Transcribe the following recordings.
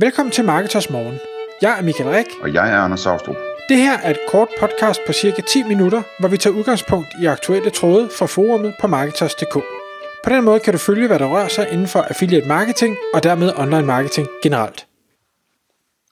Velkommen til Marketers Morgen. Jeg er Michael Rik. Og jeg er Anders Saustrup. Det her er et kort podcast på cirka 10 minutter, hvor vi tager udgangspunkt i aktuelle tråde fra forumet på Marketers.dk. På den måde kan du følge, hvad der rører sig inden for affiliate marketing og dermed online marketing generelt.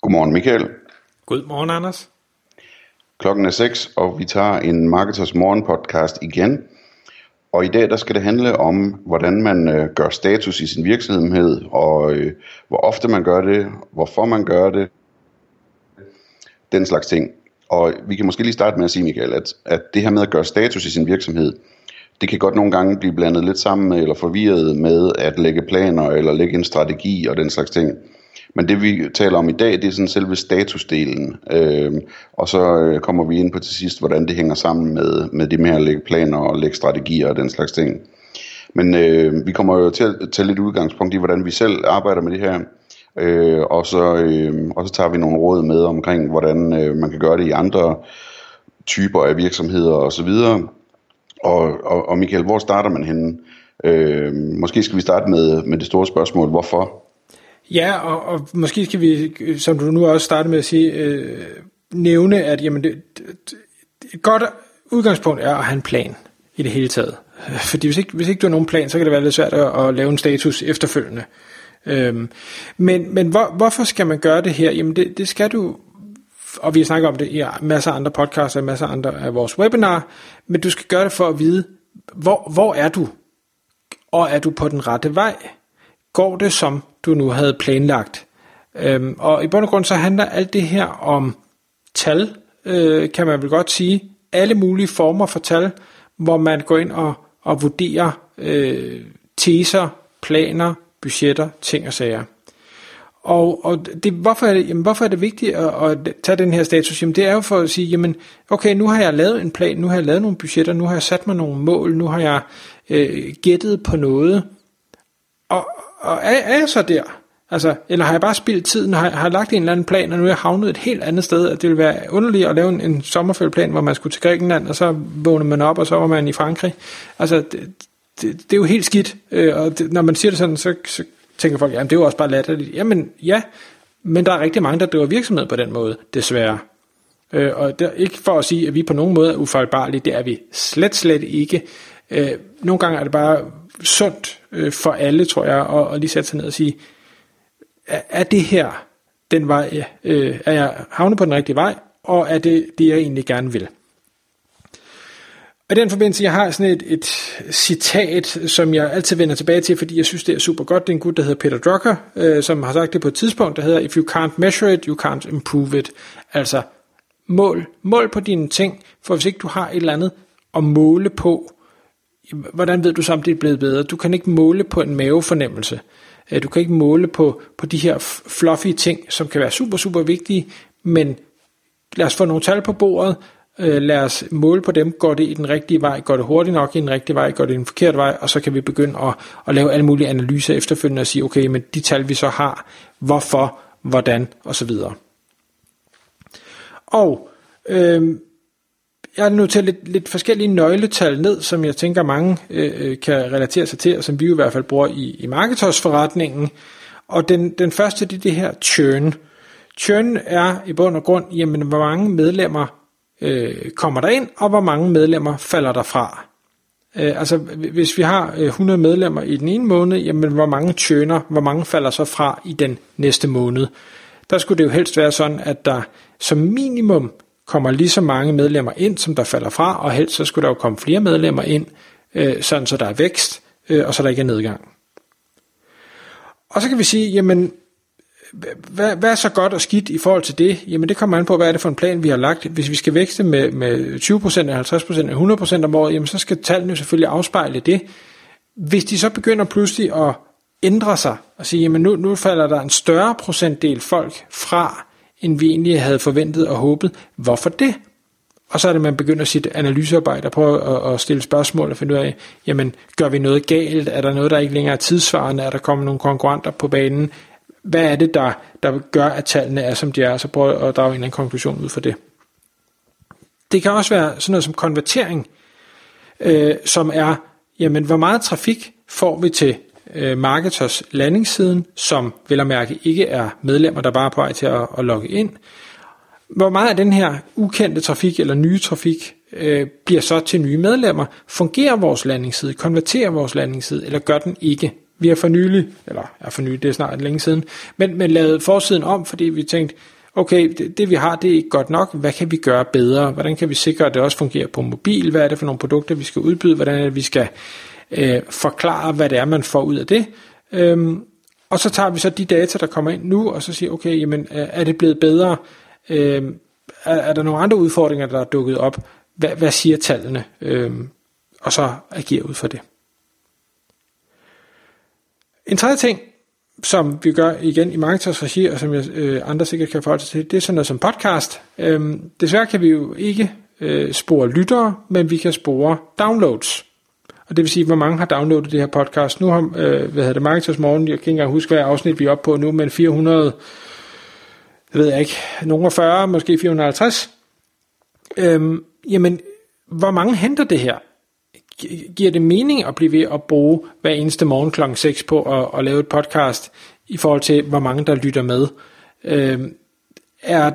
Godmorgen Michael. Godmorgen Anders. Klokken er 6, og vi tager en Marketers Morgen podcast igen. Og i dag der skal det handle om, hvordan man øh, gør status i sin virksomhed, og øh, hvor ofte man gør det, hvorfor man gør det, den slags ting. Og vi kan måske lige starte med at sige, Michael, at, at det her med at gøre status i sin virksomhed, det kan godt nogle gange blive blandet lidt sammen med, eller forvirret med at lægge planer, eller lægge en strategi og den slags ting. Men det vi taler om i dag, det er sådan selve statusdelen. Øh, og så øh, kommer vi ind på til sidst, hvordan det hænger sammen med, med det med at lægge planer og lægge strategier og den slags ting. Men øh, vi kommer jo til at tage lidt udgangspunkt i, hvordan vi selv arbejder med det her. Øh, og, så, øh, og så tager vi nogle råd med omkring, hvordan øh, man kan gøre det i andre typer af virksomheder osv. Og, og, og, og Michael, hvor starter man henne? Øh, måske skal vi starte med, med det store spørgsmål, hvorfor? Ja, og, og måske skal vi, som du nu også startede med at sige, øh, nævne, at jamen, det, det, et godt udgangspunkt er at have en plan i det hele taget. Fordi hvis ikke, hvis ikke du har nogen plan, så kan det være lidt svært at, at lave en status efterfølgende. Øhm, men men hvor, hvorfor skal man gøre det her? Jamen det, det skal du, og vi snakker om det i masser af andre podcasts og masser af andre af vores webinar, men du skal gøre det for at vide, hvor, hvor er du? Og er du på den rette vej? Går det som du nu havde planlagt? Øhm, og i bund og grund så handler alt det her om tal, øh, kan man vel godt sige. Alle mulige former for tal, hvor man går ind og, og vurderer øh, teser, planer, budgetter, ting og sager. Og, og det, hvorfor, er det, jamen, hvorfor er det vigtigt at, at tage den her status? Jamen, det er jo for at sige, jamen, okay, nu har jeg lavet en plan, nu har jeg lavet nogle budgetter, nu har jeg sat mig nogle mål, nu har jeg øh, gættet på noget. Og, og er, er jeg så der? Altså, eller har jeg bare spildt tiden, har, har jeg lagt en eller anden plan, og nu er jeg havnet et helt andet sted, at det vil være underligt at lave en, en sommerfølgeplan, hvor man skulle til Grækenland, og så vågner man op, og så var man i Frankrig. Altså, det, det, det er jo helt skidt, øh, og det, når man siger det sådan, så, så tænker folk, jamen det er jo også bare latterligt. Jamen ja, men der er rigtig mange, der driver virksomhed på den måde, desværre. Øh, og det er ikke for at sige, at vi på nogen måde er ufejlbarlige, det er vi slet, slet ikke. Øh, nogle gange er det bare sundt øh, for alle, tror jeg, at, at lige sætte sig ned og sige, er, er det her den vej, øh, er jeg havnet på den rigtige vej, og er det det, jeg egentlig gerne vil? Og i den forbindelse, jeg har sådan et, et citat, som jeg altid vender tilbage til, fordi jeg synes, det er super godt. Det er en gut, der hedder Peter Drucker, øh, som har sagt det på et tidspunkt, der hedder, If you can't measure it, you can't improve it. Altså, mål, mål på dine ting, for hvis ikke du har et eller andet at måle på, hvordan ved du så, om det er blevet bedre? Du kan ikke måle på en mavefornemmelse. Øh, du kan ikke måle på, på de her fluffy ting, som kan være super, super vigtige, men lad os få nogle tal på bordet, øh, lad os måle på dem, går det i den rigtige vej, går det hurtigt nok i den rigtige vej, går det i den forkerte vej, og så kan vi begynde at, at lave alle mulige analyser efterfølgende og sige, okay, men de tal vi så har, hvorfor, hvordan osv. Og øh, jeg har noteret lidt, lidt forskellige nøgletal ned, som jeg tænker mange øh, øh kan relatere sig til, og som vi i hvert fald bruger i, i marketosforretningen. Og den, den første, det er det her churn. Churn er i bund og grund, jamen hvor mange medlemmer øh, kommer der ind, og hvor mange medlemmer falder der fra. Øh, altså hvis vi har øh, 100 medlemmer i den ene måned, jamen hvor mange churner, hvor mange falder så fra i den næste måned. Der skulle det jo helst være sådan, at der som minimum kommer lige så mange medlemmer ind, som der falder fra, og helst så skulle der jo komme flere medlemmer ind, øh, sådan så der er vækst, øh, og så der ikke er nedgang. Og så kan vi sige, jamen, hvad, hvad er så godt og skidt i forhold til det? Jamen det kommer an på, hvad er det for en plan, vi har lagt. Hvis vi skal vækste med, med 20%, 50% eller 100% om året, jamen så skal tallene selvfølgelig afspejle det. Hvis de så begynder pludselig at ændre sig, og sige, jamen nu, nu falder der en større procentdel folk fra, end vi egentlig havde forventet og håbet. Hvorfor det? Og så er det, man begynder sit analysearbejde og prøver at, at stille spørgsmål og finde ud af, jamen, gør vi noget galt? Er der noget, der ikke længere er tidsvarende? Er der kommet nogle konkurrenter på banen? Hvad er det, der, der gør, at tallene er, som de er? Så prøver at drage en eller anden konklusion ud for det. Det kan også være sådan noget som konvertering, øh, som er, jamen, hvor meget trafik får vi til øh, marketers landingssiden, som vel at mærke ikke er medlemmer, der bare er på vej til at, at logge ind. Hvor meget af den her ukendte trafik eller nye trafik øh, bliver så til nye medlemmer? Fungerer vores landingsside? Konverterer vores landingsside? Eller gør den ikke? Vi har for nylig, eller er for nylig, det er snart længe siden, men, men lavet forsiden om, fordi vi tænkte, okay, det, det vi har, det er ikke godt nok, hvad kan vi gøre bedre? Hvordan kan vi sikre, at det også fungerer på mobil? Hvad er det for nogle produkter, vi skal udbyde? Hvordan er det, vi skal øh, forklare, hvad det er, man får ud af det? Øhm, og så tager vi så de data, der kommer ind nu, og så siger, okay, jamen, øh, er det blevet bedre? Øhm, er, er der nogle andre udfordringer, der er dukket op? Hvad, hvad siger tallene? Øhm, og så agere ud for det. En tredje ting, som vi gør igen i Marketers regi, og som jeg, øh, andre sikkert kan forholde sig til, det er sådan noget som podcast. Øhm, desværre kan vi jo ikke øh, spore lyttere, men vi kan spore downloads. Og det vil sige, hvor mange har downloadet det her podcast. Nu har, øh, hvad hedder det, Marketers Morgen, jeg kan ikke engang huske, hvad afsnit vi er oppe på nu, men 400, jeg ved jeg ikke, nogle 40, måske 450. Øhm, jamen, hvor mange henter det her? giver det mening at blive ved at bruge hver eneste morgen kl. 6 på at, at lave et podcast, i forhold til hvor mange der lytter med. Øhm, er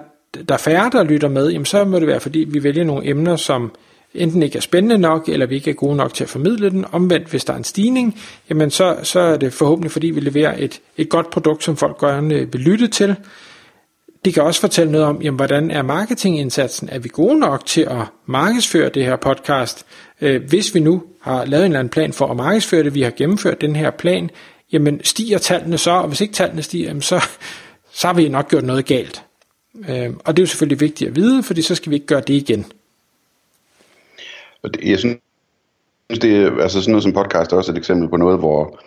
der færre, der lytter med, jamen så må det være, fordi vi vælger nogle emner, som enten ikke er spændende nok, eller vi ikke er gode nok til at formidle den. Omvendt, hvis der er en stigning, jamen så, så er det forhåbentlig, fordi vi leverer et, et godt produkt, som folk gerne vil lytte til. Det kan også fortælle noget om, jamen, hvordan er marketingindsatsen? Er vi gode nok til at markedsføre det her podcast? Øh, hvis vi nu har lavet en eller anden plan for at markedsføre det, vi har gennemført den her plan, jamen stiger tallene så, og hvis ikke tallene stiger, jamen så, så har vi nok gjort noget galt. Øh, og det er jo selvfølgelig vigtigt at vide, fordi så skal vi ikke gøre det igen det Jeg synes, det er altså sådan noget som podcast er også et eksempel på noget, hvor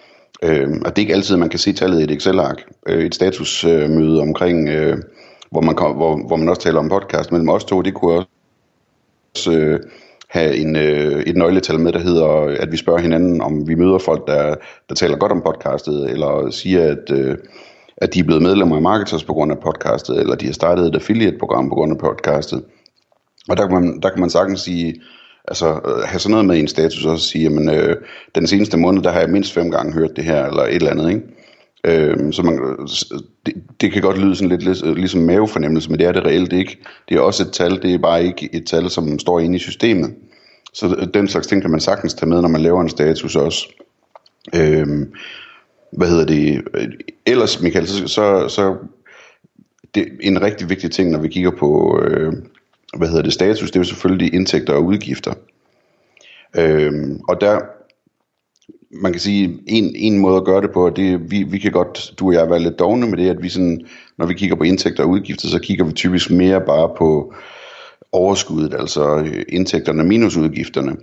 øh, og det er ikke altid, man kan se tallet i et Excel-ark. Øh, et statusmøde omkring, øh, hvor, man kom, hvor, hvor man også taler om podcast mellem os to, det kunne også øh, have en, øh, et nøgletal med, der hedder, at vi spørger hinanden, om vi møder folk, der, der taler godt om podcastet, eller siger, at, øh, at de er blevet medlemmer af Marketers på grund af podcastet, eller de har startet et affiliate-program på grund af podcastet. Og der kan man, der kan man sagtens sige, altså øh, have sådan noget med i en status og sige, jamen øh, den seneste måned, der har jeg mindst fem gange hørt det her, eller et eller andet, ikke? Øh, så man, det, det kan godt lyde sådan lidt, lidt ligesom mavefornemmelse, men det er det reelt ikke. Det er også et tal, det er bare ikke et tal, som står inde i systemet. Så øh, den slags ting kan man sagtens tage med, når man laver en status også. Øh, hvad hedder det? Øh, ellers, Michael, så, så, så det er en rigtig vigtig ting, når vi kigger på, øh, hvad hedder det, status, det er jo selvfølgelig indtægter og udgifter. Øhm, og der man kan sige, en, en måde at gøre det på, det vi, vi kan godt, du og jeg, være lidt dogne med det, at vi sådan, når vi kigger på indtægter og udgifter, så kigger vi typisk mere bare på overskuddet, altså indtægterne minus udgifterne.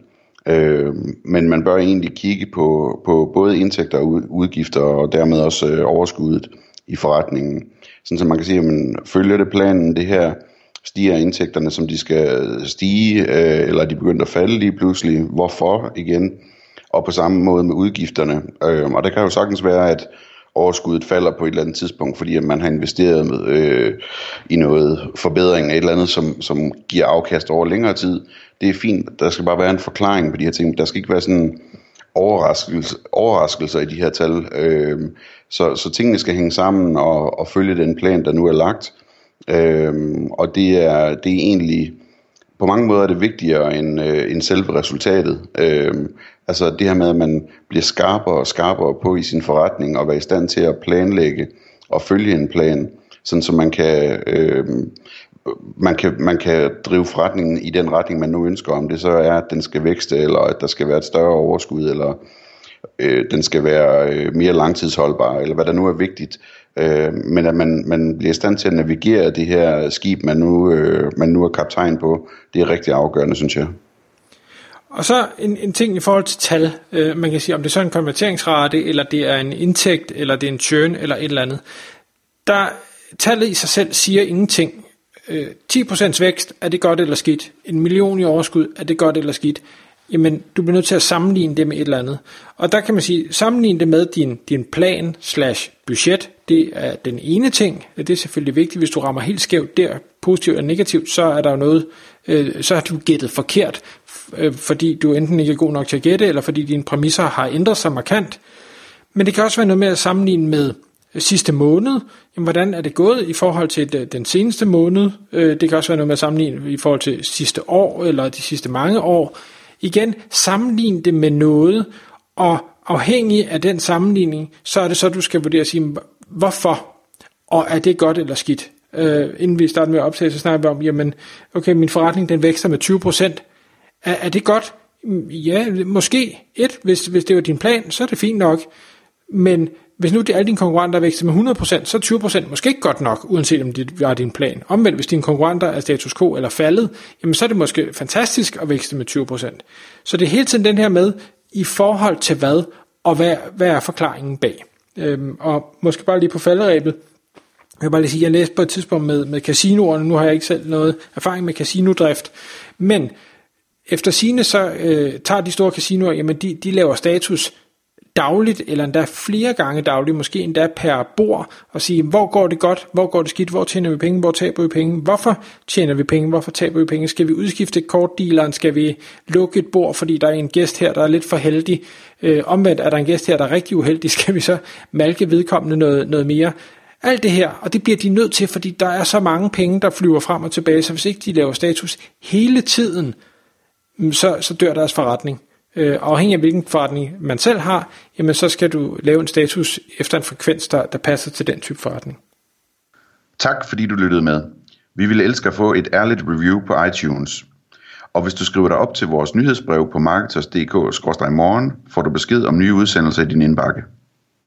Øh, men man bør egentlig kigge på, på både indtægter og udgifter, og dermed også øh, overskuddet i forretningen. Sådan så man kan sige, at man følger det planen, det her, stiger indtægterne, som de skal stige, øh, eller de begynder at falde lige pludselig. Hvorfor igen? og på samme måde med udgifterne. Øh, og der kan jo sagtens være, at overskuddet falder på et eller andet tidspunkt, fordi at man har investeret med, øh, i noget forbedring af et eller andet, som, som giver afkast over længere tid. Det er fint. Der skal bare være en forklaring på de her ting. Der skal ikke være sådan overraskelse, overraskelser i de her tal. Øh, så, så tingene skal hænge sammen og, og følge den plan, der nu er lagt. Øhm, og det er, det er egentlig på mange måder er det vigtigere end, øh, end selve resultatet. Øhm, altså det her med, at man bliver skarpere og skarpere på i sin forretning og være i stand til at planlægge og følge en plan, sådan så man kan, øh, man kan, man kan drive forretningen i den retning, man nu ønsker, om det så er, at den skal vækste, eller at der skal være et større overskud, eller øh, den skal være øh, mere langtidsholdbar, eller hvad der nu er vigtigt. Øh, men at man, man bliver i stand til at navigere det her skib, man nu, øh, man nu er kaptajn på, det er rigtig afgørende, synes jeg. Og så en, en ting i forhold til tal. Øh, man kan sige, om det er så en konverteringsrate, eller det er en indtægt, eller det er en churn, eller et eller andet. Der, tallet i sig selv siger ingenting. Øh, 10% vækst, er det godt eller skidt? En million i overskud, er det godt eller skidt? Jamen du bliver nødt til at sammenligne det med et eller andet. Og der kan man sige, sammenligne det med din, din plan slash budget, det er den ene ting. Det er selvfølgelig vigtigt, hvis du rammer helt skævt der, positivt eller negativt, så er der jo noget, øh, så har du gættet forkert, øh, fordi du enten ikke er god nok til at gætte, eller fordi dine præmisser har ændret sig markant. Men det kan også være noget med at sammenligne med sidste måned. Jamen, hvordan er det gået i forhold til den seneste måned? Øh, det kan også være noget med at sammenligne i forhold til sidste år eller de sidste mange år. Igen, sammenligne det med noget, og afhængig af den sammenligning, så er det så, du skal vurdere og sige, hvorfor, og er det godt eller skidt? Øh, inden vi starter med at optage, så snakker vi om, jamen, okay, min forretning den vækster med 20%. Er, er det godt? Mm, ja, måske et, hvis, hvis det var din plan, så er det fint nok. Men hvis nu alle dine konkurrenter vækster med 100%, så er 20% måske ikke godt nok, uanset om det var din plan. Omvendt, hvis dine konkurrenter er status quo eller faldet, jamen så er det måske fantastisk at vækste med 20%. Så det er hele tiden den her med, i forhold til hvad, og hvad, hvad er forklaringen bag. Øhm, og måske bare lige på falderæbet, jeg vil bare lige sige, jeg læste på et tidspunkt med, med casinoerne, nu har jeg ikke selv noget erfaring med casinodrift, men efter sine så øh, tager de store casinoer, jamen de, de laver status dagligt, eller endda flere gange dagligt, måske endda per bord, og sige, hvor går det godt, hvor går det skidt, hvor tjener vi penge, hvor taber vi penge, hvorfor tjener vi penge, hvorfor taber vi penge, skal vi udskifte kortdealeren, skal vi lukke et bord, fordi der er en gæst her, der er lidt for heldig, øh, omvendt er der en gæst her, der er rigtig uheldig, skal vi så malke vedkommende noget, noget mere. Alt det her, og det bliver de nødt til, fordi der er så mange penge, der flyver frem og tilbage, så hvis ikke de laver status hele tiden, mm, så, så dør deres forretning. Øh, afhængig af hvilken forretning man selv har, jamen så skal du lave en status efter en frekvens, der, der passer til den type forretning. Tak fordi du lyttede med. Vi ville elske at få et ærligt review på iTunes. Og hvis du skriver dig op til vores nyhedsbrev på marketers.dk-morgen, får du besked om nye udsendelser i din indbakke.